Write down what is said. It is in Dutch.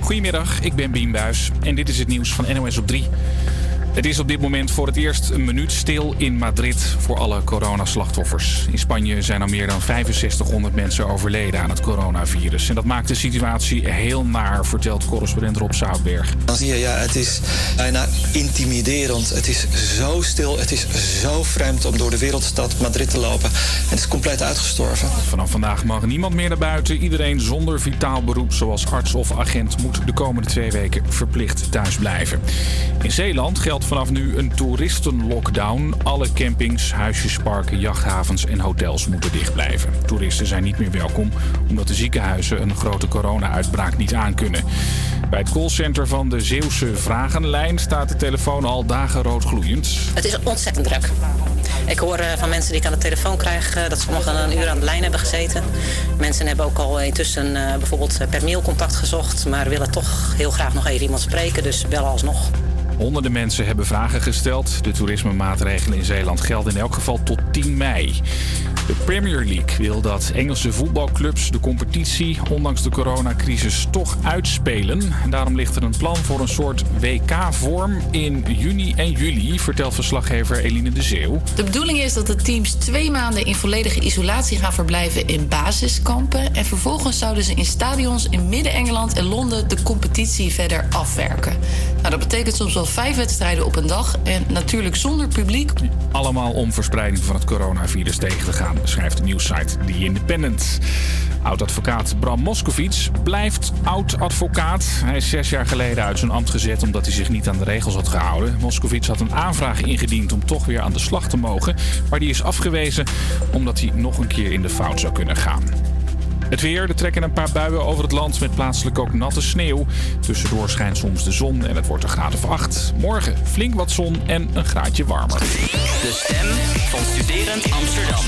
Goedemiddag, ik ben Bien Buis en dit is het nieuws van NOS op 3. Het is op dit moment voor het eerst een minuut stil in Madrid voor alle coronaslachtoffers. In Spanje zijn al meer dan 6500 mensen overleden aan het coronavirus. En dat maakt de situatie heel naar, vertelt correspondent Rob Zoutberg. Dan zie je, ja, het is bijna intimiderend. Het is zo stil, het is zo vreemd om door de wereldstad Madrid te lopen. Het is compleet uitgestorven. Vanaf vandaag mag niemand meer naar buiten. Iedereen zonder vitaal beroep, zoals arts of agent, moet de komende twee weken verplicht thuis blijven. In Zeeland geldt vanaf nu een toeristenlockdown. Alle campings, huisjes, parken, jachthavens en hotels moeten dicht blijven. Toeristen zijn niet meer welkom omdat de ziekenhuizen een grote corona-uitbraak niet aankunnen. Bij het callcenter van de Zeeuwse Vragenlijn staat de telefoon al dagen rood gloeiend. Het is ontzettend druk. Ik hoor eh, van mensen die ik aan de telefoon krijg eh, dat sommigen een uur aan de lijn hebben gezeten. Mensen hebben ook al intussen eh, bijvoorbeeld per mail contact gezocht, maar willen toch heel graag nog even iemand spreken, dus bellen alsnog. Honderden mensen hebben vragen gesteld. De toerismemaatregelen in Zeeland gelden in elk geval tot 10 mei. De Premier League wil dat Engelse voetbalclubs de competitie, ondanks de coronacrisis, toch uitspelen. Daarom ligt er een plan voor een soort WK-vorm in juni en juli, vertelt verslaggever Eline de Zeeuw. De bedoeling is dat de teams twee maanden in volledige isolatie gaan verblijven in basiskampen. En vervolgens zouden ze in stadions in Midden-Engeland en Londen de competitie verder afwerken. Nou, dat betekent soms wel vijf wedstrijden op een dag en natuurlijk zonder publiek. Allemaal om verspreiding van het coronavirus tegen te gaan, schrijft de nieuwssite The Independent. Oud-advocaat Bram Moskowitz blijft oud-advocaat. Hij is zes jaar geleden uit zijn ambt gezet omdat hij zich niet aan de regels had gehouden. Moskowitz had een aanvraag ingediend om toch weer aan de slag te mogen, maar die is afgewezen omdat hij nog een keer in de fout zou kunnen gaan. Het weer, er trekken een paar buien over het land met plaatselijk ook natte sneeuw. Tussendoor schijnt soms de zon en het wordt een graad of 8. Morgen flink wat zon en een graadje warmer. De stem van Studerend Amsterdam.